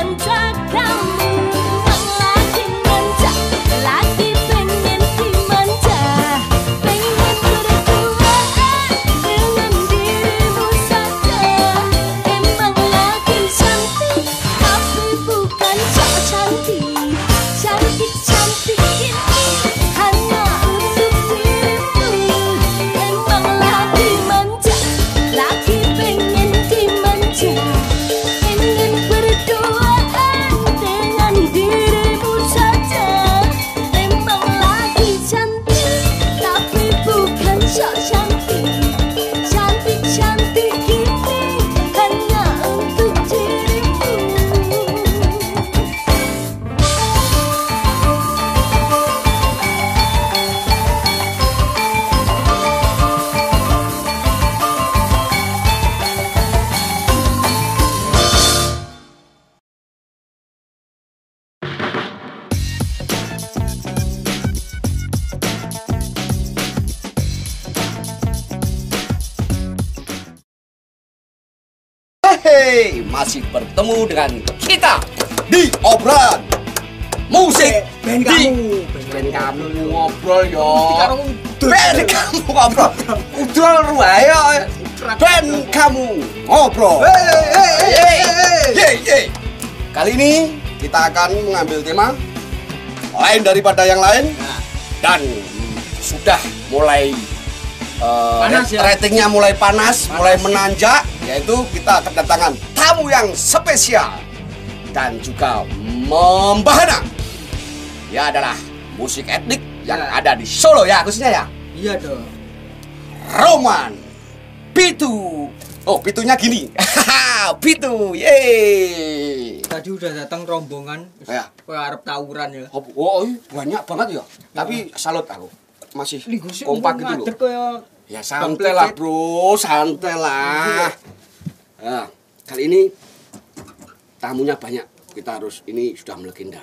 hantar kamu dengan kita di obrolan musik Ben di kamu, ben kamu ngobrol yo. Ben kamu ngobrol. Udah ruayo ben kamu ngobrol. Kali ini kita akan mengambil tema lain daripada yang lain. Dan sudah mulai eh, Panas ya? ratingnya mulai panas, mulai menanjak yaitu kita kedatangan tamu yang spesial dan juga membahana ya adalah musik etnik yang Ya. ada di Solo ya khususnya ya Iya dong. Roman Pitu oh pitunya gini Pitu yeay Tadi udah datang rombongan. Ya. Kayak arep tawuran ya. oh, oh, iya, banyak banget ya tapi salut aku masih kompak gitu loh kaya Ya santai lah bro, santai lah. Nah, kali ini tamunya banyak. Kita harus ini sudah melegenda.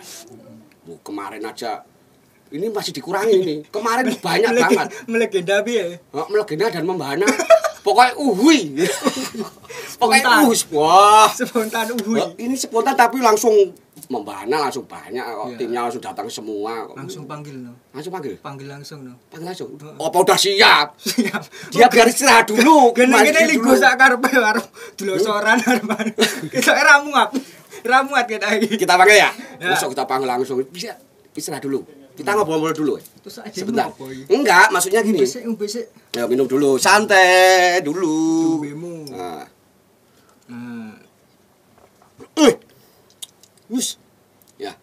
Bu, kemarin aja ini masih dikurangi ini. Kemarin banyak banget. Melegenda bi ya. Oh, melegenda dan membahana. Pokoknya uhui. Pokoknya uhus. Wah. Spontan uhui. Oh, ini spontan tapi langsung membahana langsung banyak kok. Iya. Timnya langsung datang semua. kok. Langsung panggil no. langsung panggil. Panggil langsung no. Panggil langsung. Apa udah siap? Siap. Dia biar istirahat dulu. Gene-gene mandi linggo sak karepe arep dulosoran arep. Kita ramuat. Ramuat kita kita panggil ya? Masuk kita panggil langsung. Bisa istirahat dulu. Kita ngobrol-ngobrol dulu. ya? Aja Sebentar. Enggak, maksudnya gini. Ya minum dulu, santai dulu. Nah. Eh. Nyus. Ya.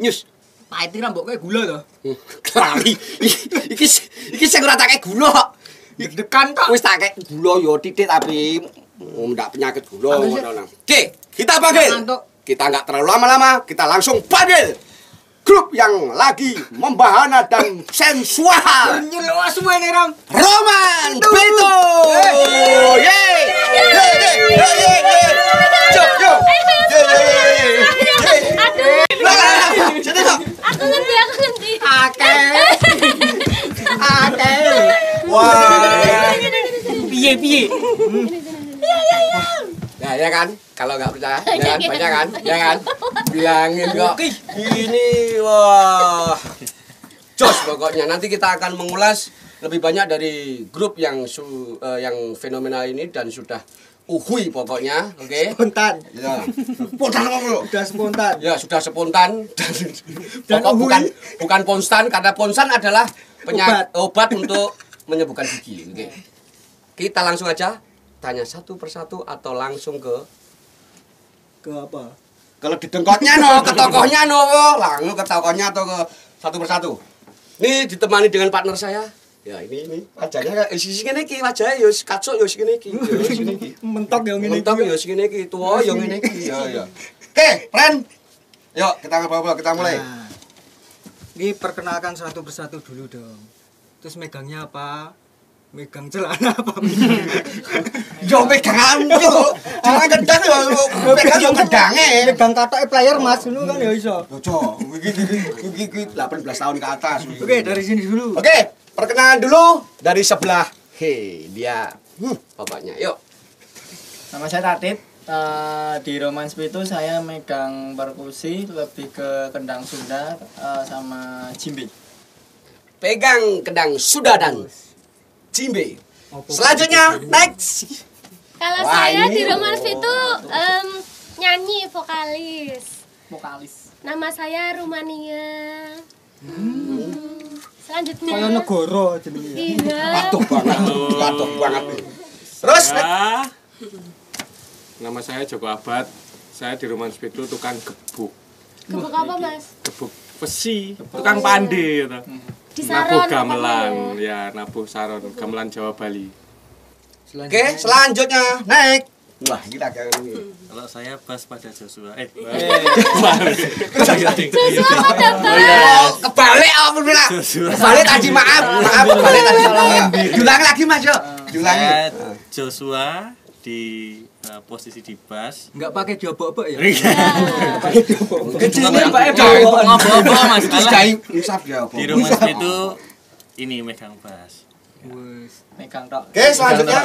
Nyus. pahit iki rambok kayak gula to. Hmm, Kelali. Iki iki sing ora tak kek gula. Deg-degan tok. Wis tak gula yo titik tapi Oh, ndak penyakit gula ngono. Oke, kita panggil. Kita nggak terlalu lama-lama, kita langsung panggil grup yang lagi membahana dan sensual. Semua ini Ram. Roman Beto. Yeay. Yeay, aku ngerti, aku ngerti. Akeh. Akeh. Wah. Piye piye? Ya, ya kan? Kalau nggak percaya, ya kan? Banyak kan? Ya kan? Bilangin kok. Ini, wah. Jos pokoknya. Nanti kita akan mengulas lebih banyak dari grup yang su, eh, yang fenomenal ini dan sudah uhui pokoknya, oke? Spontan. Ya. Spontan apa bro? Udah spontan. Ya sudah spontan dan, Dan pokok uhui. bukan bukan ponstan karena ponstan adalah penyakit obat. untuk menyembuhkan gigi. Oke. Kita langsung aja tanya satu persatu atau langsung ke Ke apa? kalau di dengkotnya no, ke tokohnya no, langsung ke tokohnya atau ke satu persatu. Ini ditemani dengan partner saya. Ya ini ini wajahnya kayak isi sini iki wajahnya yo kacuk yo segini iki. Yo segini iki. Mentok yang ini. Mentok yo segini iki, tua yo ngene iki. Ya ya. Oke, friend. Yuk, kita ngobrol, kita mulai. Nah, ini perkenalkan satu persatu dulu dong. Terus megangnya apa? Megang celana apa? Yo megang anjuk. Jangan kendang yo. Megang yo kendange. Megang katoke player Mas dulu kan ya iso. Yo. Iki iki iki iki 18 tahun ke atas. Oke, dari sini dulu. Oke, perkenalan dulu dari sebelah. Hei, dia hmm, bapaknya. Yuk. Nama saya Tatit. Eh, di Romance itu saya megang perkusi lebih ke kendang Sunda eh, sama jimbe. Pegang kendang sudah dan Jimbe. Selanjutnya next. Kalau Wah, saya di Romans itu em, nyanyi vokalis. Vokalis. Nama saya Rumania. Hmm. Selanjutnya. Kayak negara jenenge. Iya. Patuh banget, patuh banget. Terus. Ya. Nama saya Joko Abad. Saya di Rumah Spedo tukang gebuk. Gebuk apa mas? Gebuk besi, tukang pandi gitu. Di Nabuh Saron. gamelan, apa ya? ya nabuh saron, gamelan Jawa Bali. Oke, selanjutnya next. Wah, kita kayak ini. Kalau saya bas pada Joshua. Eh, Joshua ada bang. Oh, kebalik apa bilang? Kebalik tadi maaf, maaf kebalik tadi. Diulangi lagi Mas, yuk. Diulangi. Joshua di eh, posisi di bas. Enggak pakai jobok-bok ya? Kecilnya Pak Ngobrol Mas. Kalau Dikai insaf ya. di rumah itu ini megang bas. Wes. Megang tok. Oke, selanjutnya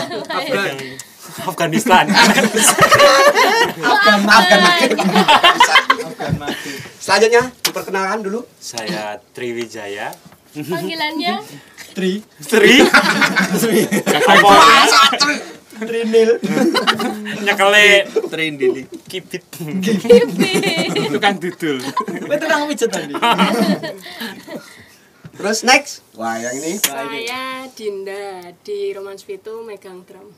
Afghanistan. Afgan Makin. Afgan mati. Selanjutnya diperkenalkan dulu. saya Triwijaya. Panggilannya Tri. Sri. Masa Trinil. Nyekele Trindili. Kibit. tukang dudul. Itu tukang pijet tadi. Terus next. Wah, yang ini. Saya Dinda di Romance itu megang drum.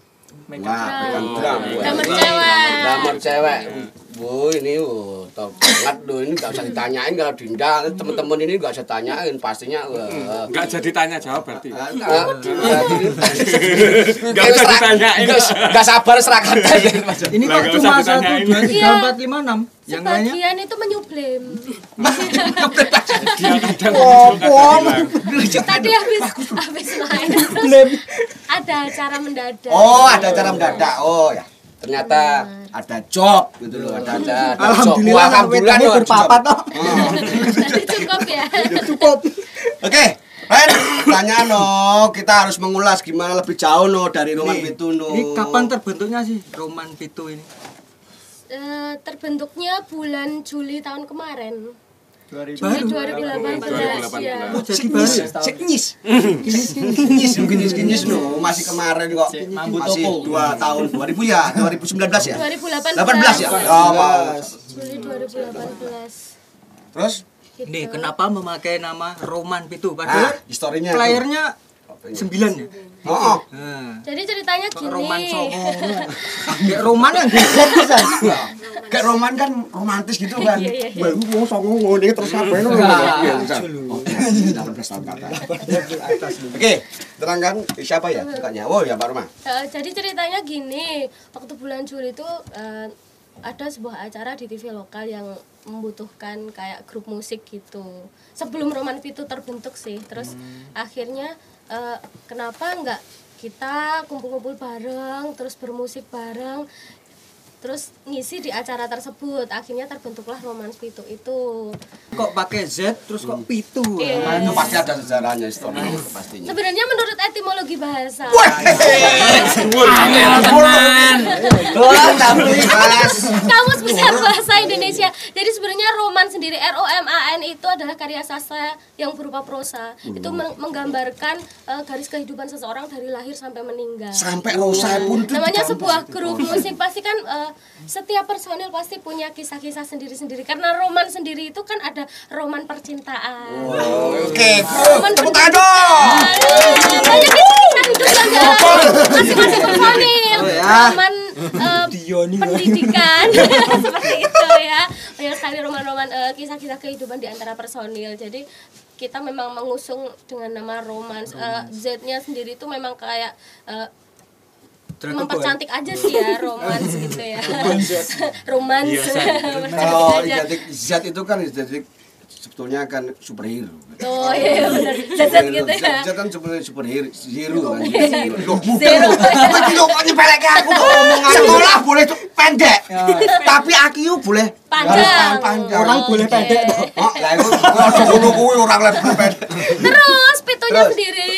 Bukan drum. Drummer cewek. Drummer cewek. Bu, ini uh, top banget loh. Ini nggak usah ditanyain kalau Dinda. Teman-teman ini nggak usah tanyain. Pastinya. wah. Enggak jadi tanya jawab berarti. Ah, Nggak usah ditanyain. Nggak sabar serahkan aja. Ini kok nggak cuma satu, dua, tiga, Iya. empat, lima, enam. Yang lainnya? Sebagian itu menyublim. Tadi habis habis main. Ada acara mendadak. Oh, ada acara mendadak. Oh, ya. Ternyata ada job gitu loh, ada ada, ada job. Alhamdulillah, Wah, Alhamdulillah wedangnya no, berpapat job. toh. Jadi cukup ya. Cukup. Oke, Ren, tanya no, kita harus mengulas gimana lebih jauh no dari Roman Ini- itu no. Ini kapan terbentuknya sih Roman Pitu ini? Eh, terbentuknya bulan Juli tahun kemarin. Baru. 2018 ya. Oh, jadi baru ya? Cek nyis. Nyis, mungkin nyis, no, masih kemarin kok. Masih. 2 tahun 2000 ya, 2019 ya. 2018. 18 ya. Oh, mau. Juli 2018. Terus Gitu. Nih, kenapa memakai nama Roman Pitu? ah, Padahal historinya. tuh. playernya sembilan ya? Oh, oh. Jadi ceritanya gini. Roman. Kayak Roman yang geser bisa. Kayak roman kan romantis gitu kan. Iya, iya, iya. Baru mau songo ngene terus apa ini. Iya, bisa. dulu. 18 tahun kata. Oke, terangkan siapa ya sukanya? Oh, ya Pak Roma. Eh, jadi ceritanya gini, waktu bulan Juli itu eh, ada sebuah acara di TV lokal yang membutuhkan kayak grup musik gitu. Sebelum Roman Pitu terbentuk sih, terus akhirnya eh, kenapa nggak kita kumpul-kumpul bareng, terus bermusik bareng, terus ngisi di acara tersebut. Akhirnya terbentuklah Romans Pitu itu. Kok pakai Z terus kok pitu? Iya. Nah, itu pasti ada sejarahnya historinya itu pastinya. Sebenarnya menurut etimologi bahasa. Wah, tapi kelas. Kamus Besar Bahasa Indonesia. Jadi sebenarnya roman sendiri R O M A N itu adalah karya sastra yang berupa prosa. Itu meng- menggambarkan eh, garis kehidupan seseorang dari lahir sampai meninggal. Sampai Rosa pun itu Namanya sebuah grup musik pasti kan eh, setiap personil pasti punya kisah-kisah sendiri-sendiri karena roman sendiri itu kan ada roman percintaan. Oke, Roman tepuk pendidikan. tangan dong. Banyak kisah yang jalan masing-masing personil. Oh, ya. Roman eh, pendidikan seperti itu ya. Banyak sekali roman-roman eh, kisah-kisah kehidupan di antara personil. Jadi kita memang mengusung dengan nama romans. Eh, Z-nya sendiri itu memang kayak Ball. Mempercantik aja sih ya romans gitu ya. romans. Kalau Mempercantik aja. identik Z itu kan identik sebetulnya kan superhero. Oh iya benar. Z gitu ya. Z kan sebenarnya superhero, zero kan. Zero. Zero. Iki lho kok nyepeleke aku tuh omongan sekolah boleh tuh pendek. Tapi akiu boleh Panjang. panjang. Orang boleh pendek toh. Oh, lah itu ojo ngono kuwi orang level pendek. Terus pitunya sendiri,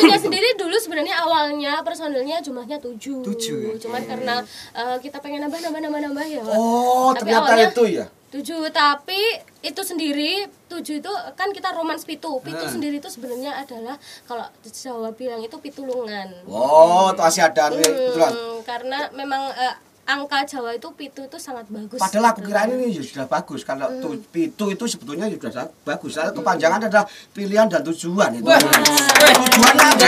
pitunya sendiri dulu sebenarnya awalnya personilnya jumlahnya tujuh. Tujuh ya? Cuman karena eh, kita pengen nambah nambah nambah nambah ya. Oh, Tapi ternyata awalnya itu ya. Tujuh, tapi itu sendiri tujuh itu kan kita romans pitu. Pitu sendiri itu sebenarnya adalah kalau Jawa bilang itu pitulungan. Oh, itu masih ada nih. Hmm, karena memang eh, angka Jawa itu pitu itu sangat bagus. Padahal aku kira ini ya sudah bagus kalau tu, pitu itu sebetulnya ya sudah bagus. Karena kepanjangan adalah pilihan dan tujuan itu. Tujuan apa?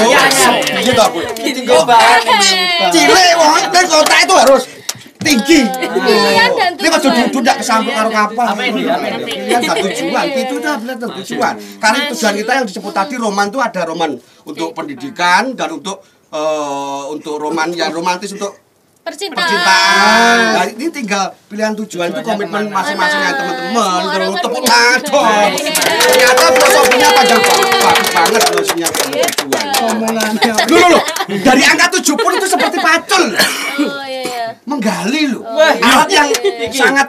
Oh, gitu aku. Tinggal banget. Cilik wong nek kota itu harus tinggi. Pilihan dan Ini kok tujuan. duduk ke samping karo kapal. Apa ini? Pilihan dan tujuan. Itu dah benar dan tujuan. Karena tujuan kita yang disebut tadi roman itu ada roman untuk pendidikan dan untuk eh, untuk roman yang romantis untuk Percintaan. percintaan. Nah, ini tinggal pilihan tujuan itu komitmen masing-masing ya teman-teman. Semua orang Terus tepuk tangan dong. tujuan. Ternyata filosofinya panjang banget, bagus banget filosofinya Iya. tujuan. Omongannya. Loh, loh, loh. Dari angka tujuh pun itu seperti pacul. Oh iya iya. Menggali loh. Alat yang sangat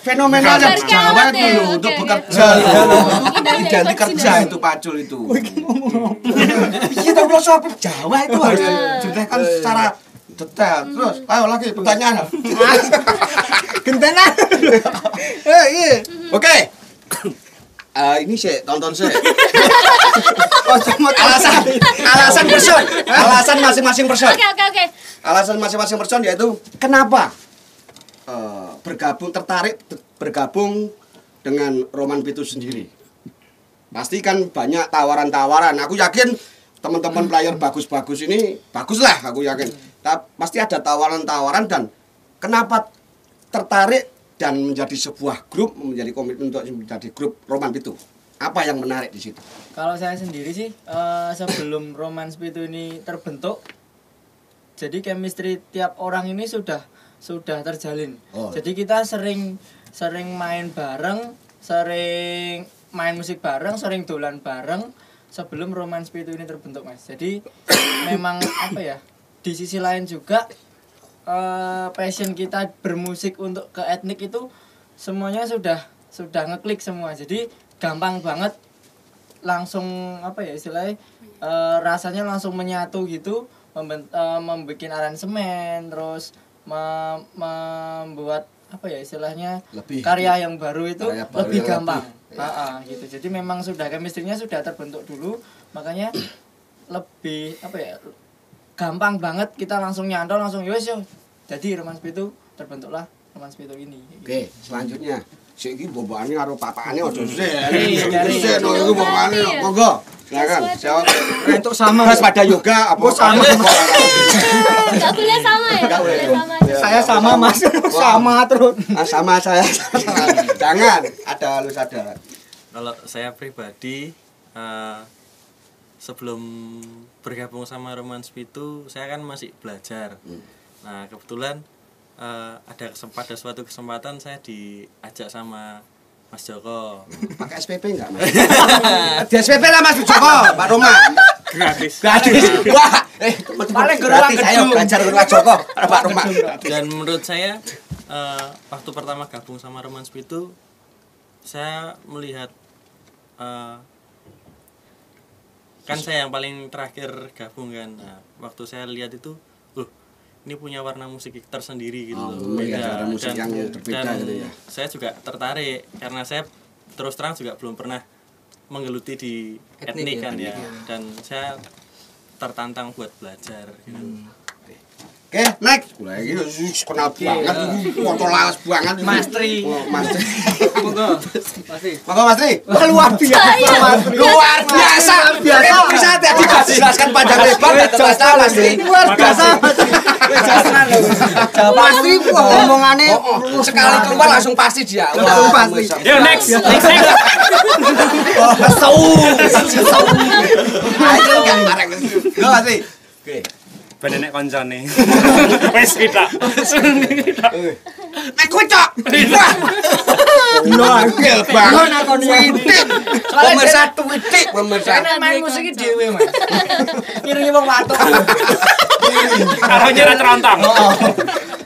fenomenal yang Jawa itu ya, loh untuk bekerja. Indahnya Ganti kerja itu pacul itu. Kita filosofi Jawa itu harus dijelaskan secara detail. Terus, ayo lagi pertanyaan. Gentenan. Eh, iya. Oke. Eh, ini sih tonton sih. alasan alasan person alasan masing-masing person Oke oke oke. alasan masing-masing person yaitu kenapa eh, bergabung tertarik te- bergabung dengan Roman Pitu sendiri pasti kan banyak tawaran-tawaran aku yakin teman-teman player bagus-bagus ini bagus lah aku yakin pasti ada tawaran-tawaran dan kenapa tertarik dan menjadi sebuah grup menjadi komitmen untuk menjadi grup Roman Pitu apa yang menarik di situ Kalau saya sendiri sih eh, sebelum romance itu ini terbentuk, jadi chemistry tiap orang ini sudah sudah terjalin. Oh. Jadi kita sering sering main bareng, sering main musik bareng, sering dolan bareng sebelum romance itu ini terbentuk mas. Jadi memang apa ya? Di sisi lain juga eh, passion kita bermusik untuk ke etnik itu semuanya sudah sudah ngeklik semua. Jadi gampang banget langsung apa ya istilahnya eh, rasanya langsung menyatu gitu memben- eh, membuat aransemen terus me- membuat apa ya istilahnya Lebih- karya yang baru itu karya baru lebih gampang. lebih, ah, gitu. Jadi memang sudah chemistry-nya sudah terbentuk dulu makanya lebih apa ya gampang banget kita langsung nyantol langsung yos yo jadi romance itu terbentuklah romance itu ini Oke, selanjutnya. Sik iki boboane karo papane aja sik. Cari, cari. Sik no iku. Iya. Monggo. Silakan. Jawab. Untuk sama. Mas pada yoga apa sama? Enggak boleh sama ya? Enggak boleh sama. Saya sama, Mas. sama terus. Ah, sama saya. Jangan, ada halus ada. Kalau saya pribadi eh, sebelum bergabung sama Romance itu saya kan masih belajar. Nah kebetulan eh, ada kesempatan ada suatu kesempatan saya diajak sama Mas Joko. Pakai SPP enggak, Mas? Di SPP lah Mas Joko, Pak Roma. Gratis. Gratis. Wah, eh Paling gratis gedung. belajar dengan Pak Joko, Pak Roma. Dan menurut saya eh, waktu pertama gabung sama Romance itu saya melihat eh, kan saya yang paling terakhir gabung kan. Nah, waktu saya lihat itu, loh ini punya warna musik tersendiri gitu Oh, loh. iya, ada musik yang berbeda gitu ya. Saya juga tertarik karena saya terus terang juga belum pernah menggeluti di etnik, Etnik ya, kan ya. Dan saya tertantang buat belajar gitu. Oke, next. Mulai gitu, sus, kenal banget, foto lalas banget. Mas Tri. Oh, Mas Tri. Monggo. Mas Tri. Wah, luar biasa, Mas. Luar biasa. biasa. Ini Bisa tadi dijelaskan panjang lebar kata Mas Tri, Tri. Luar biasa, Mas. Mas Tri kok omongannya Oh, oh, sekali keluar langsung pasti dia. Langsung pasti. Yo next, next, next. Oh, kesau. Kesau. Ayo enggak marah. Yo Mas Tri. Oke. Ben nek koncone. Wes kita. Nek kocok. Wah. Gokil banget. Widik. Pemirsa widik pemirsa. Karena main musiknya dewe mas. Ngiringi wong watuk. Karo nyerat rontong.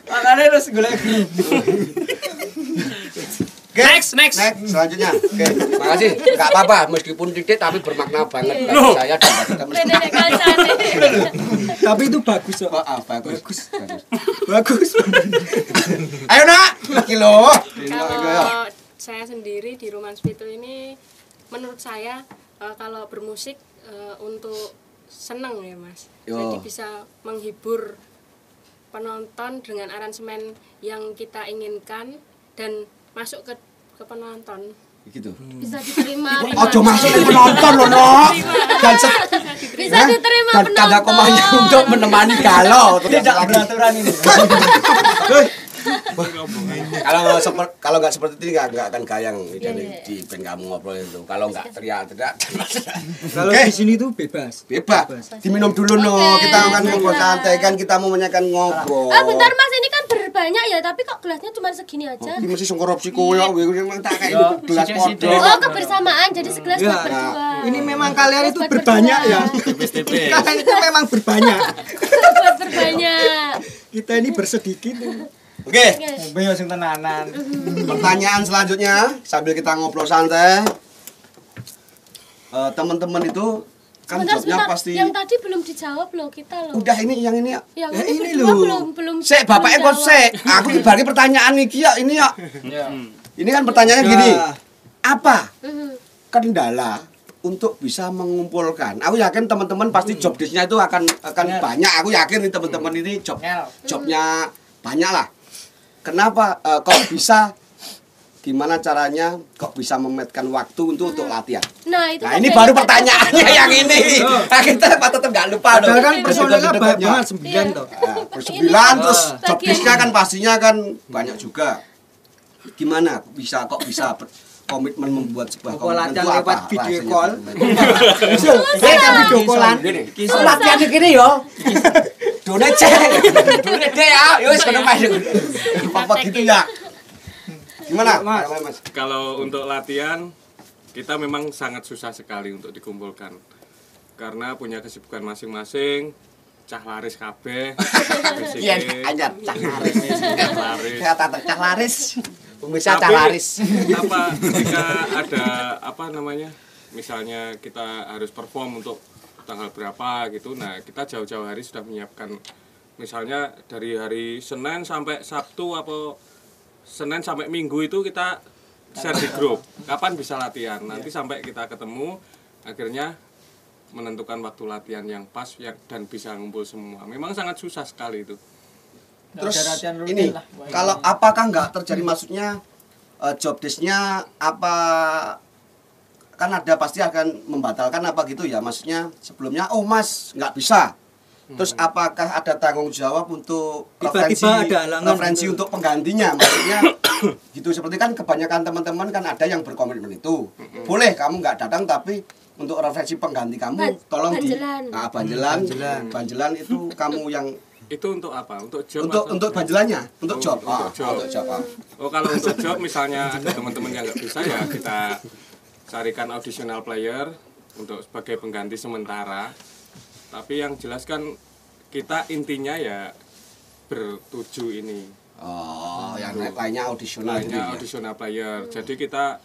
Makanya terus golek Oke. Next, next. Next, selanjutnya. Oke, makasih. Enggak apa-apa, meskipun titik tapi bermakna banget bagi Loh. saya dan bagi teman. Tapi itu bagus kok. Oh, ah, bagus. Bagus. Bagus. Ayo, Nak. Iya, Kalau saya sendiri di Romance Pitu ini menurut saya eh, kalau bermusik eh, untuk seneng ya mas Yo. jadi bisa menghibur penonton dengan aransemen yang kita inginkan dan masuk ke ke penonton Gitu. Bisa diterima. Ojo masuk ke penonton loh, Nok. Dan se- Bisa diterima dan penonton. komanya untuk menemani galau. Tidak beraturan ini. Kalau seperti kalau nggak seperti ini nggak nggak akan gayang di, Iya, di, iya. di band kamu ngobrol itu. Kalau nggak teriak-teriak Kalau Oke. di sini tuh bebas. bebas. Diminum dulu no. Oke, Kita akan ngobrol santai kan kita mau menyanyikan ngobrol. Ah bentar mas ini kan berbanyak ya tapi kok gelasnya cuma segini aja. Ini mesti sing korupsi koyo memang tak kayak gelas podo. Oh kebersamaan jadi segelas Ya, buat berdua. Ini memang kalian itu berbanyak ya. Kalian itu memang berbanyak. berbanyak. Kita ini bersedikit. Oke. Bingung sing tenanan. pertanyaan selanjutnya sambil kita ngobrol santai. Eh, teman-teman itu kan Sebentar, jawabnya sebentar. pasti Yang tadi belum dijawab loh kita loh. udah ini yang ini ya. Yang Ya, ini, loh. belum belum. Sek, bapaknya kok sek. Aku dibagi pertanyaan iki ya, ini ya. Ya. Ini kan pertanyaannya Ya. gini. Apa Mhm. kendala untuk bisa mengumpulkan? Aku yakin teman-teman pasti job desk-nya itu akan akan Ya. banyak. Aku yakin nih teman-teman ini job jobnya banyak lah. Kenapa eh, kok bisa gimana caranya kok bisa memetkan waktu untuk untuk latihan? Nah itu. Nah kan ini baru pertanyaannya yang ini. Nah, kita tetap nggak lupa dong. Padahal kan personelnya Detik-detiknya. banyak banget sembilan Iya. toh. Nah, bersembilan terus Ah. job desk-nya kan pastinya kan banyak juga. Gimana bisa kok bisa komitmen membuat sebuah komitmen latihan itu lewat apa video rasanya, call? Eh, kan video callan. Latihan di gini yo. Done cek. Done deh ya. Yo wis kono Mas. Apa gitu ya. Gimana? Mas. Kalau untuk latihan kita memang sangat susah sekali untuk dikumpulkan. Karena punya kesibukan masing-masing. Cah laris kabeh. Iya, anyar cah laris. cah laris. Cah laris. Pemirsa Tapi, laris. apa ketika ada apa namanya misalnya kita harus perform untuk tanggal berapa gitu. Nah kita jauh-jauh hari sudah menyiapkan. Misalnya dari hari Senin sampai Sabtu apa Senin sampai Minggu itu kita share di grup. Kapan bisa latihan? Nanti sampai kita ketemu akhirnya menentukan waktu latihan yang pas yang dan bisa ngumpul semua. Memang sangat susah sekali itu Terus ini lah. kalau apakah nggak terjadi maksudnya eh, job desk-nya apa kan ada pasti akan membatalkan apa gitu ya maksudnya sebelumnya oh mas nggak bisa Terus apakah ada tanggung jawab untuk Tiba-tiba referensi, ada referensi gitu. untuk penggantinya? Maksudnya gitu seperti kan kebanyakan teman-teman kan ada yang berkomitmen itu. Boleh kamu nggak datang tapi untuk referensi pengganti kamu Ban- tolong banjelan. di nah, banjelan, Banjelan. banjelan itu kamu yang Itu untuk apa? Untuk job untuk atau- untuk banjelannya, untuk Oh, job. untuk Ah, job. untuk job. ah. Oh kalau untuk job misalnya ada teman-teman yang nggak bisa ya kita carikan auditional player untuk sebagai pengganti sementara. Tapi yang jelas kan kita intinya ya bertuju ini. Oh, yang lainnya audisional gitu Lainnya ya. auditional player. Jadi kita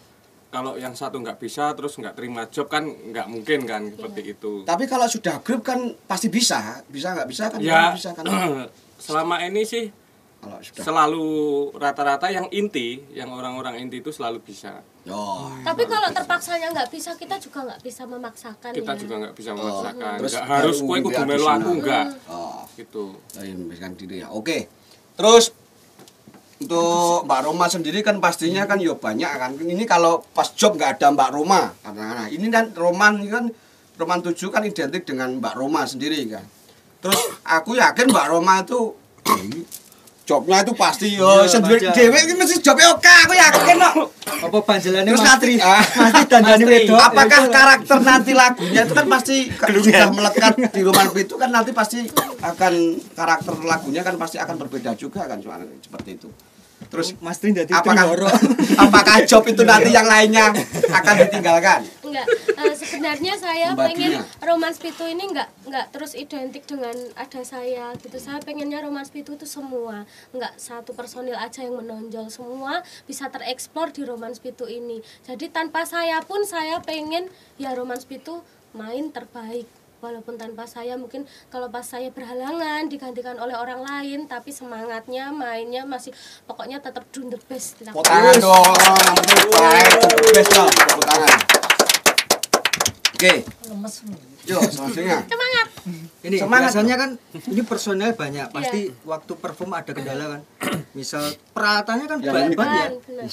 kalau yang satu nggak bisa terus nggak terima job kan nggak mungkin kan seperti itu. Tapi kalau sudah grup kan pasti bisa, bisa nggak bisa kan Ya bisa kan. selama ini sih Kalau sudah. selalu rata-rata yang inti, yang orang-orang inti itu selalu bisa. Oh. Tapi kalau terpaksanya nggak bisa, kita juga nggak bisa memaksakan Kita ya. juga nggak bisa memaksakan. Terus Nggak harus kue kudu melu aku enggak. Oh. Gitu. Memberikan diri ya. Oke. Terus untuk Mbak Roma sendiri kan pastinya kan ya banyak kan. Ini kalau pas job nggak ada Mbak Roma karena ini kan Roman kan Roman 7 kan identik dengan Mbak Roma sendiri kan. Terus aku yakin Mbak Roma itu jobnya itu pasti yo Iya, sendiri baca. dewe ini mesti jobnya oke aku yakin kok. Apa banjelane Terus Mas nanti Tri? ah, Mas Tri dandani wedok. apakah karakter nanti lagunya itu kan pasti sudah melekat di Roman itu kan nanti pasti akan karakter lagunya kan pasti akan berbeda juga kan cuma seperti itu. Terus Mas Tri dadi apakah apakah job itu nanti yang lainnya akan ditinggalkan? Enggak, eh, sebenarnya saya Membaginya. pengen Romans Pitu ini enggak enggak terus identik dengan ada saya gitu. Saya pengennya Romans Pitu itu semua, enggak satu personil aja yang menonjol, semua bisa tereksplor di Romans Pitu ini. Jadi tanpa saya pun saya pengen ya Romans Pitu main terbaik. Walaupun tanpa saya mungkin kalau pas saya berhalangan digantikan oleh orang lain tapi semangatnya mainnya masih pokoknya tetap doing the best. Tepuk tangan dong, yang penting baik, the best dong, tepuk tangan. Oke, lemes yuk selanjutnya. Semangat. Ini Semangat biasanya kan ini personel banyak, pasti waktu perform ada kendala kan. Misal peralatannya kan Ya, banyak banget ya.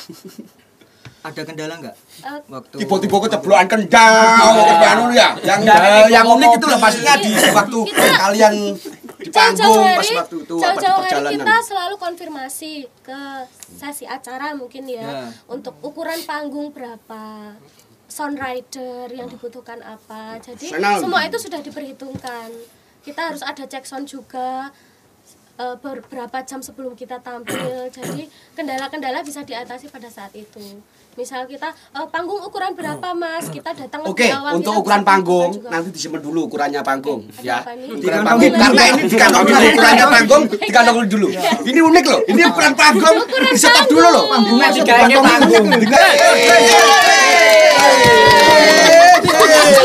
Ada kendala nggak? Eh, Waktu Tiba-tiba keceblokan kendang, anu ya. Yang yang unik itu lah pastinya di waktu kalian di panggung pas hari, waktu itu apa di jauh-jauh hari perjalanan. kita selalu konfirmasi ke sesi acara mungkin ya, Ya. untuk ukuran panggung berapa sound rider yang dibutuhkan apa jadi Senang. semua itu sudah diperhitungkan kita harus ada cek sound juga eh, beberapa jam sebelum kita tampil jadi kendala-kendala bisa diatasi pada saat itu misal kita eh, panggung ukuran berapa mas kita datang Oke, awal, untuk ukuran panggung juga. nanti disimpan dulu ukurannya panggung Ada ya. Ukuran panggung karena ini dulu ukurannya panggung dikantongin dulu. Ini unik loh. Ini ukuran panggung di stop dulu loh. Panggungnya dikantongin panggung.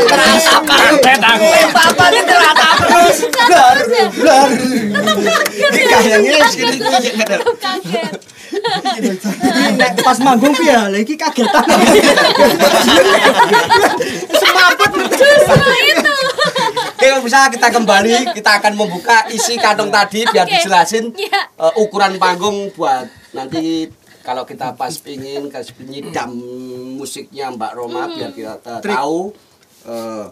Terasa karpet aku. Papa ini terata terus. Blar, blar. Ini kayaknya segini kaget pas manggung piye? Lah iki kagetan. Semaput justru itu Oke, bisa kita kembali, kita akan membuka isi kantong tadi biar dijelasin Iya. eh, ukuran panggung buat nanti kalau kita pas pingin kasih penyidam musiknya Mbak Roma biar kita eh, tahu eh,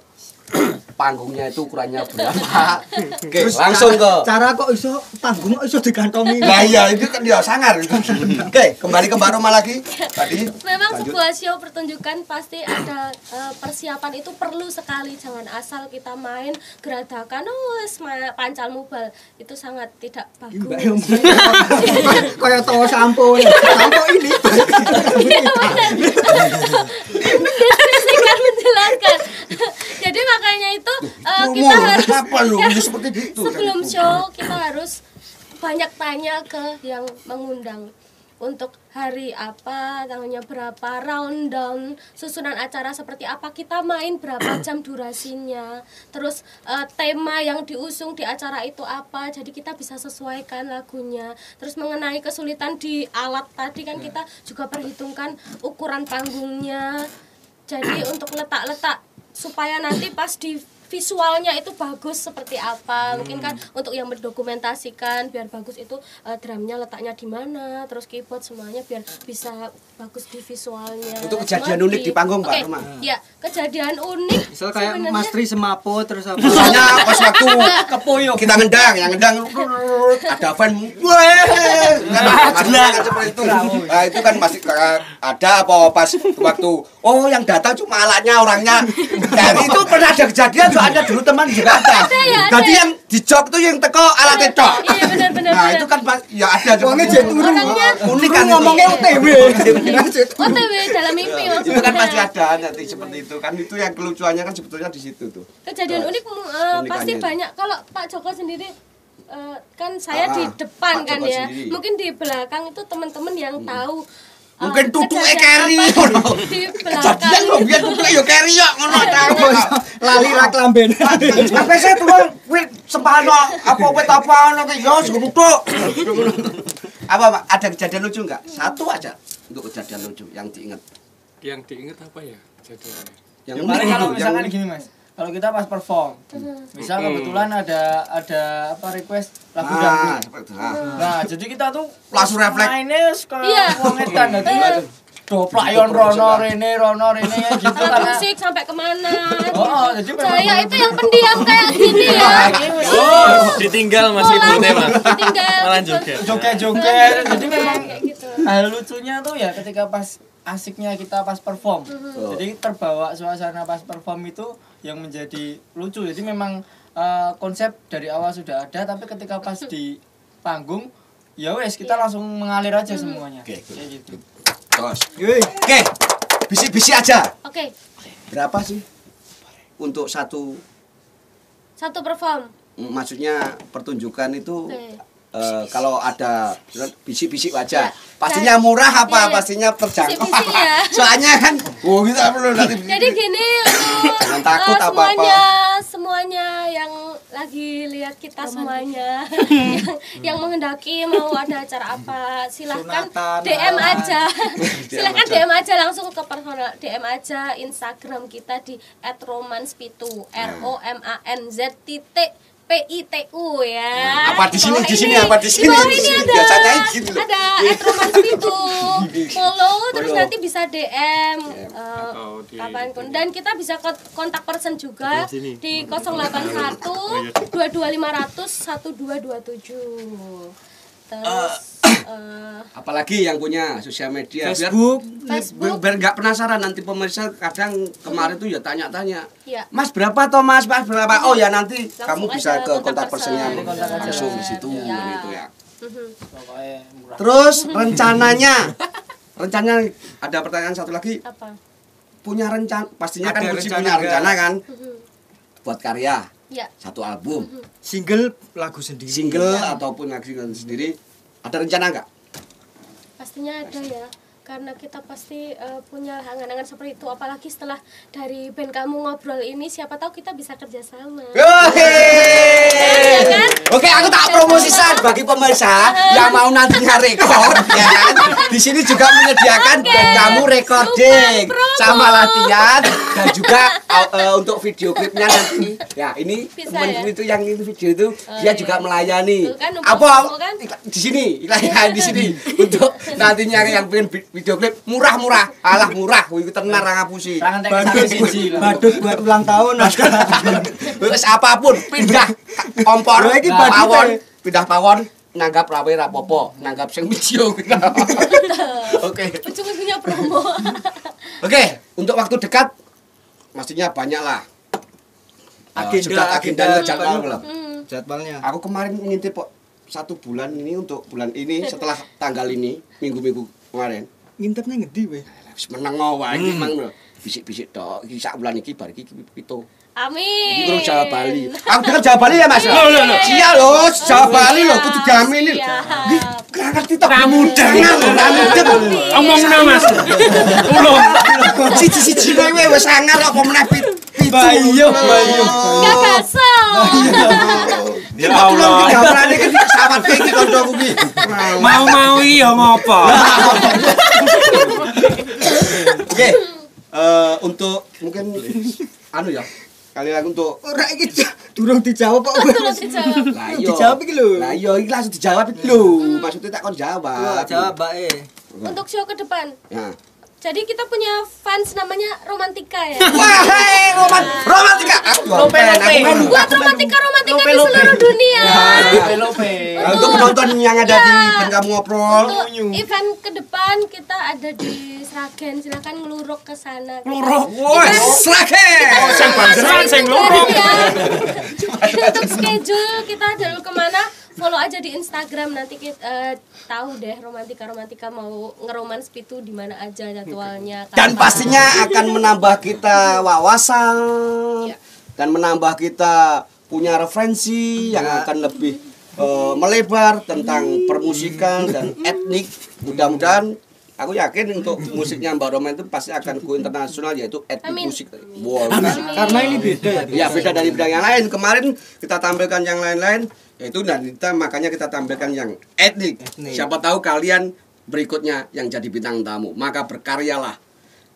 panggungnya itu ukurannya berapa. Oke, langsung ke cara kok iso panggung kok iso digantongi. Nah iya itu kan dia sangar. Oke, kembali ke Mbak Roma lagi. Tadi Memang lanjut. sebuah show pertunjukan pasti ada eh, persiapan itu perlu sekali jangan asal kita main geradakan oh pancal mubal itu sangat tidak bagus. Kayak tawa sampo. Sampo ini. Menjelaskan. Jadi makanya itu eh, kita harus apa lu? Ya seperti itu. sebelum show kita harus banyak tanya ke yang mengundang untuk hari apa, tanggalnya berapa, rundown, susunan acara seperti apa, kita main berapa jam durasinya, terus eh, tema yang diusung di acara itu apa, jadi kita bisa sesuaikan lagunya. Terus mengenai kesulitan di alat tadi kan kita juga perhitungkan ukuran panggungnya, jadi untuk letak-letak supaya nanti pas di visualnya itu bagus seperti apa mungkin kan untuk yang mendokumentasikan biar bagus itu eh, drumnya letaknya di mana terus keyboard semuanya biar bisa bagus di visualnya Untuk kejadian Semua unik di panggung, Pak Oke, Roma. ya kejadian unik Misal kayak sebenarnya- Mas Tri semapo terus apa? Misalnya pas waktu Kepoyok. kita ngendang, yang ngendang ada fan, kan maksudnya kan seperti itu. Nah itu kan masih eh, ada apa pas waktu oh yang datang cuma alatnya orangnya. Dari itu pernah ada kejadian soalnya dulu teman juga ada. ada. Jadi yang di jok tuh yang teko alatnya cok. iya benar benar Nah itu kan ya ada Wongnya seperti jet itu. turun. Orangnya Unik kan ngomongnya OTW. OTW dalam mimpi Itu kan pasti ada nanti seperti itu kan itu yang kelucuannya kan sebetulnya di situ tuh. kejadian Terus, unik uh, pasti banyak kalau Pak Joko sendiri uh, kan saya Ah, di depan Pak kan ya sendiri. mungkin di belakang itu teman-teman yang tahu uh, Mungkin tutuke kejadian carry, apa ngono. di Kejadian lo biar tutuke yo carry yo ngono tahu. Lali rak lamben. Sampai saya tuh kuwi sempano apa wet apa ngono ki yo segutuk. Apa Pak? ada kejadian lucu enggak? Satu aja untuk kejadian lucu yang diingat. Yang diingat apa ya kejadiannya? Yang Kemarin unik kalau yang misalkan gini mas, kalau kita pas perform, misal Hmm. kebetulan ada ada apa request lagu Ah, dangdut. seperti itu. Ah. Nah, jadi kita tuh Langsung refleks. Mainnya kayak Iya. wong edan dadi. Doplayon rono rene rono rene gitu alat karena musik sampai ke mana Oh, oh, jadi memang saya itu yang pendiam kayak gini ya Oh, ditinggal Mas Pulang, Ibune Mas. ditinggal Malah gitu. joget. joget-joget. Jadi memang kayak gitu hal lucunya tuh ya ketika pas asiknya kita pas perform. Oh. Jadi terbawa suasana pas perform itu yang menjadi lucu. Jadi memang eh, konsep dari awal sudah ada tapi ketika pas di panggung ya wes kita langsung mengalir aja semuanya. Oke, Kayak gitu. Terus. Oke. Bisi-bisi aja. oke Berapa sih untuk satu satu perform maksudnya pertunjukan itu Oke. Eh, kalau ada bisik-bisik wajah, Ya. pastinya murah apa? Iya, iya. Pastinya terjangkau. Bisik-bisik ya. Soalnya kan, oh kita perlu nanti. Jadi gini untuk Jangan takut apa-apa. semuanya semuanya yang lagi lihat kita semuanya yang, yang menghendaki mau ada acara apa silahkan Sunatan. DM aja silahkan. DM aja langsung ke personal DM aja Instagram kita di @romanspitu R O M A N Z titik P I T U ya. Apa di sini, di sini, ini. apa di sini? Di ini sini. ada. Biasanya gitu loh. Ada @romanspitu. Follow terus Follow. nanti bisa DM eh, Atau di- kapan pun dan kita bisa kon- kontak person juga di 081 22500 1227 terus eh, Apalagi yang punya sosial media biar- Facebook. Facebook. biar nggak penasaran nanti pemirsa kadang kemarin tuh ya tanya-tanya ya Mas berapa toh Mas? Mas berapa? Oh ya nanti Langsung kamu bisa ke kontak kontak personnya langsung di situ Ya. gitu ya. Mhm. Pokoknya murah. Terus rencananya rencananya ada pertanyaan satu lagi apa punya rencana pastinya kan Ada Butsi rencana punya rencana kan Mhm. buat karya ya satu album Single lagu sendiri. single ataupun lagu sendiri ada rencana nggak? pastinya ada ya karena kita pasti eh, punya angan-angan seperti itu apalagi setelah dari band kamu ngobrol ini siapa tahu kita bisa kerjasama Yohe. kan? Oke, aku tak promosikan bagi pemirsa yang mau nantinya rekor, ya kan? Di sini juga menyediakan band kamu recording sama latihan dan juga uh, untuk video klipnya nanti. Ya, ini teman ya? itu yang itu video itu dia iya. juga melayani. Kan, Apa kan? di sini, iklan di sini untuk nantinya yang pengen video klip murah-murah, alah murah, itu tenar ngapusi. Siji lah. Badut buat ulang tahun. Terus apa pun pindah kompor Lha iki pawon. pindah pawon nanggap rawe rapopo nanggap sing video oke. Ujung-ujungnya promo. Oke untuk waktu dekat maksudnya banyak lah. Agenda- sudah agendanya agenda- jadwal. belum? Hmm. Jadwalnya. aku kemarin ngintip kok satu bulan ini untuk bulan ini setelah tanggal ini minggu-minggu kemarin Ngintipnya ngendi weh? wis meneng wae iki mang lho. bisik-bisik tok iki sak bulan iki bar iki pitu amin Iki kurang Jawa Bali. Aku dengar Jawa Bali ya, Mas? Iya, iya, iya. Iya loh, Jawa Bali loh, kudu diamini. Siap. Ih, Gak ngerti tok. Ramudeng lho, ramudeng. Omongna Mas. Ulun. Siji-siji kowe wis sangar apa meneh pit. Bayu, bayu. Gak baso Ya Aku lho Allah. gambarane iki sawat iki kancaku iki. Mau-mau iya ngopo? Oke. eh, untuk mungkin anu ya. sekali lagi untuk Ora iki durung dijawab kok. Terus dijawab. lah iya Dijawab iki lho. lah iya iki langsung dijawab iki lho maksudnya tak kon jawab jawab Mbak E. Untuk show ke depan. ya Jadi kita punya fans namanya Romantika ya. wah hei roman romantika aku Lope, lope. pengen. Buat romantika romantika di Lope-lope. seluruh dunia. Lope lope. Nah, untuk penonton yang ada di band kamu ngobrol Untuk event ke depan kita ada di Sragen. Silakan ngeluruk ke sana. Ngeluruk? wah sragen Sing sing lurung. Ya. Untuk schedule kita dulu ke mana? Follow aja di Instagram nanti kita eh, tahu deh romantika romantika mau ngeromans pitu di mana aja jadwalnya. dan kapan. pastinya akan menambah kita wawasan Ya. dan menambah kita punya referensi yang akan lebih eh, melebar tentang permusikan dan etnik mudah-mudahan aku yakin untuk musiknya Mbak Roma itu pasti akan go internasional yaitu etnik Amin. musik wow, Karena ini beda ya. ya beda dari bidang yang lain kemarin kita tampilkan yang lain-lain yaitu dan kita makanya kita tampilkan yang etnik. Etnik. siapa tahu kalian berikutnya yang jadi bintang tamu maka berkaryalah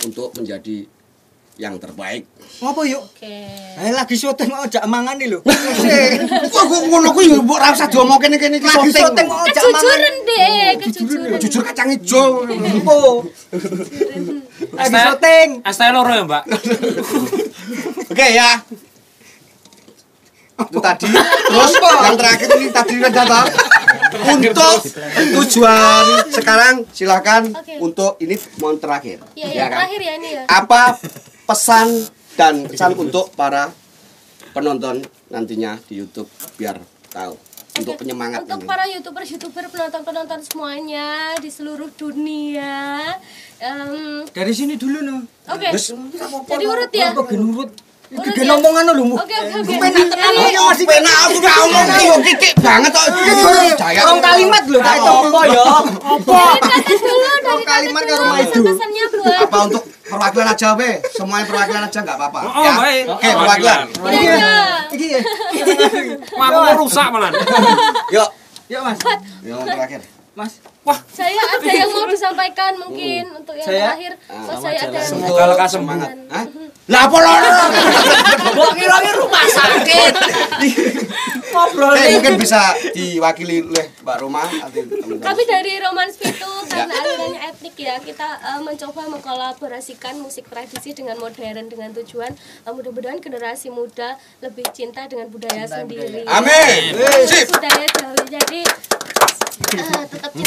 untuk menjadi yang terbaik Ngopo yuk? Oke. Eh lagi syuting mau jak mangan nih lho. Kok kok ngono kuwi yo mbok ora usah diomong kene kene iki Lagi syuting syuting. mau jak mangan. Kejujuran deh, kejujuran. Jujur kacang ijo. Opo? Lagi syuting. STL loro ya, Mbak. Oke ya. Itu tadi. Terus yang terakhir ini tadi udah data. Untuk tujuan sekarang silakan Oke. untuk ini mohon terakhir. Ya yang kan? terakhir ya ini ya. Apa pesan dan kesan untuk para penonton nantinya di YouTube biar tahu untuk penyemangat Untuk ini. para youtubers youtuber penonton penonton semuanya di seluruh dunia. Em, Dari sini dulu no. Oke. Terus Jadi urut ya. Urut Gede ngomong anu lho. Oke oke. Ngomong sih penak aku gak ngomong yo kikik banget kok. Rong kalimat lho tak topo yo. Apa? Rong kalimat karo rumah itu. Apa untuk perwakilan aja we? Semuanya perwakilan aja enggak apa-apa. Oh, oh baik. Oke, oh, perwakilan. Iki. Iki. Aku rusak malah. Yuk. Yuk, Mas. Yuk, terakhir. Mas. Saya ada yang mau disampaikan mungkin untuk yang Saya? terakhir. Oh, saya ada yang Semoga lekas semangat. Hah? Lah apa lho? Mbok kira-kira rumah sakit. Ngobrol Eh, mungkin bisa diwakili oleh Mbak Roma. Kami dari Romans Pitu Ya. karena alirannya etnik ya kita eh, mencoba mengkolaborasikan musik tradisi dengan modern dengan tujuan eh, mudah-mudahan generasi muda lebih cinta dengan budaya sendiri. Amin. Sip. Budaya Jawa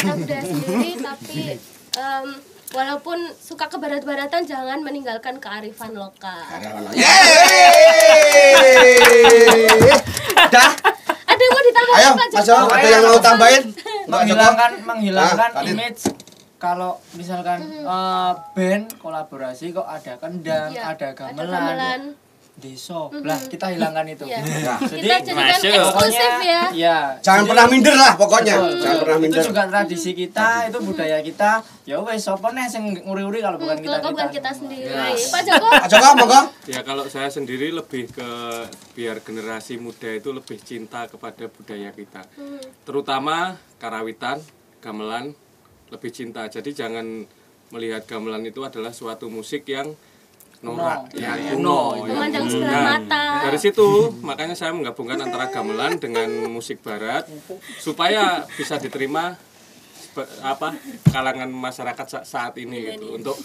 cinta budaya sendiri tapi em, walaupun suka kebarat-baratan jangan meninggalkan kearifan lokal. Yeay. Dah. Ada yang mau ditambahkan Ayo, Pak Mas Joko? Ada yang mau tambahin? Menghilangkan menghilangkan Ah, tadi. image kalau misalkan eh, band kolaborasi kok ada kendang, Iya, ada ada gamelan, deso. Lah, kita hilangkan itu. Iya. Nah, Jadi Kita jadikan masuk. eksklusif ya. Iya. Jangan Jadi- pernah minder lah pokoknya. Betul, Jangan pernah Itu minder. juga tradisi kita, itu budaya kita. Ya wes, sapa nih sing nguri-uri kalau bukan kita. Kalau bukan kita sendiri. Yes. Pak Joko, Pak Joko, monggo. Ya kalau saya sendiri lebih ke biar generasi muda itu lebih cinta kepada budaya kita. Terutama karawitan, gamelan lebih cinta. Jadi jangan melihat gamelan itu adalah suatu musik yang norak, Kuno. ya Ya, kuno. kuno. ya. Memandang sebelah Nah, mata. Dari situ makanya saya menggabungkan antara gamelan dengan musik barat supaya bisa diterima apa kalangan masyarakat sa- saat ini gitu. Untuk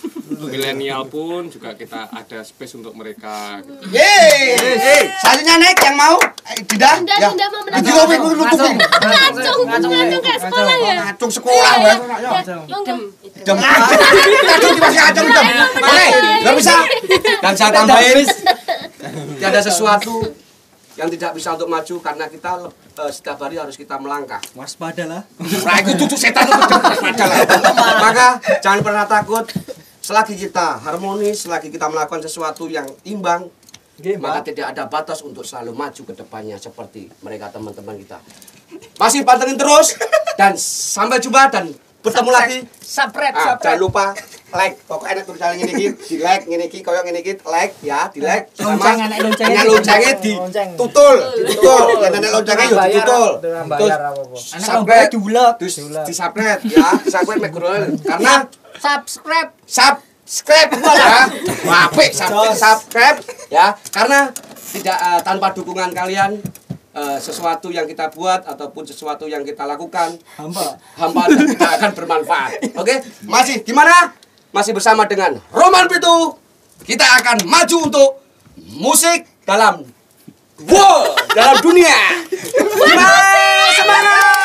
milenial pun juga kita ada space untuk mereka. gitu. Yeay. Selanjutnya naik yang mau? Eh, Dinda? Dinda, Ya. Dinda mau menang. Nanti kowe kudu nutupin. ngacung, ngacung kayak sekolah ya. Ngacung sekolah Iya, iya. Ya. Ngacung di masih ngacung dem. Oke, nggak bisa. Dan saya tambahin tiada sesuatu yang tidak bisa untuk maju karena kita eh, setiap hari harus kita melangkah. Waspadalah. Nah, itu tutup setan itu padahal. Maka jangan pernah takut. Selagi kita harmonis, selagi kita melakukan sesuatu yang imbang, maka tidak ada batas untuk selalu maju ke depannya seperti mereka teman-teman kita. Masih pantengin terus dan sampai jumpa dan bertemu lagi. Subscribe, Ah, jangan lupa like. Pokoknya enak tulisan ngene iki, di like ngene iki koyo ngene iki, like ya, di like. Lonceng, enak loncengnya. Enak loncengnya di tutul, ditutul. Yang enak loncengnya yo Bayar, ditutul. Terus subscribe diulek. terus di subscribe ya di subscribe mek karena Subscribe. subscribe ya apik subscribe subscribe ya karena tidak eh, tanpa dukungan kalian eh, sesuatu yang kita buat ataupun sesuatu yang kita lakukan hampa dan tidak akan bermanfaat. Oke, masih gimana? Masih bersama dengan Roman Pitu. Kita akan maju untuk musik dalam wow, dalam dunia. Semangat! Semangat!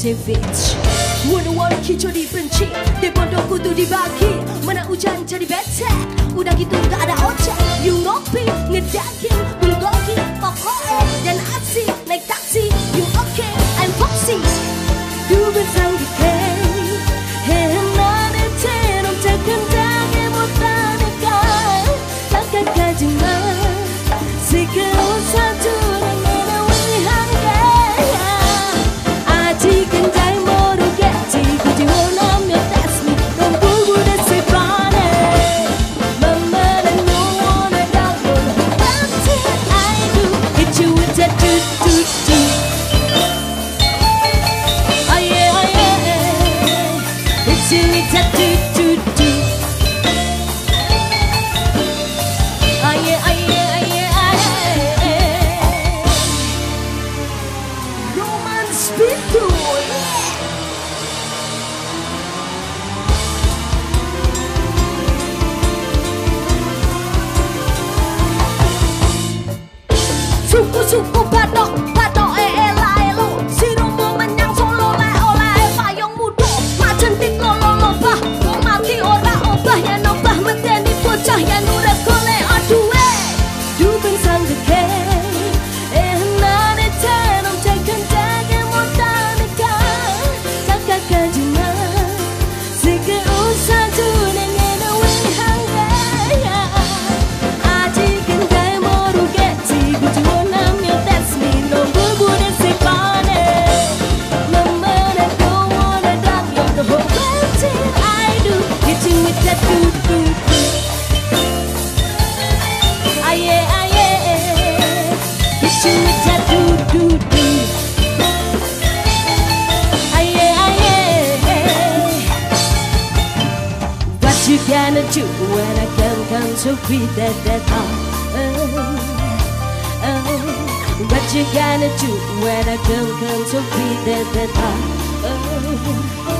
você vê. with that that time. Uh, uh, what you gonna do when a girl comes to quit at that time? Uh,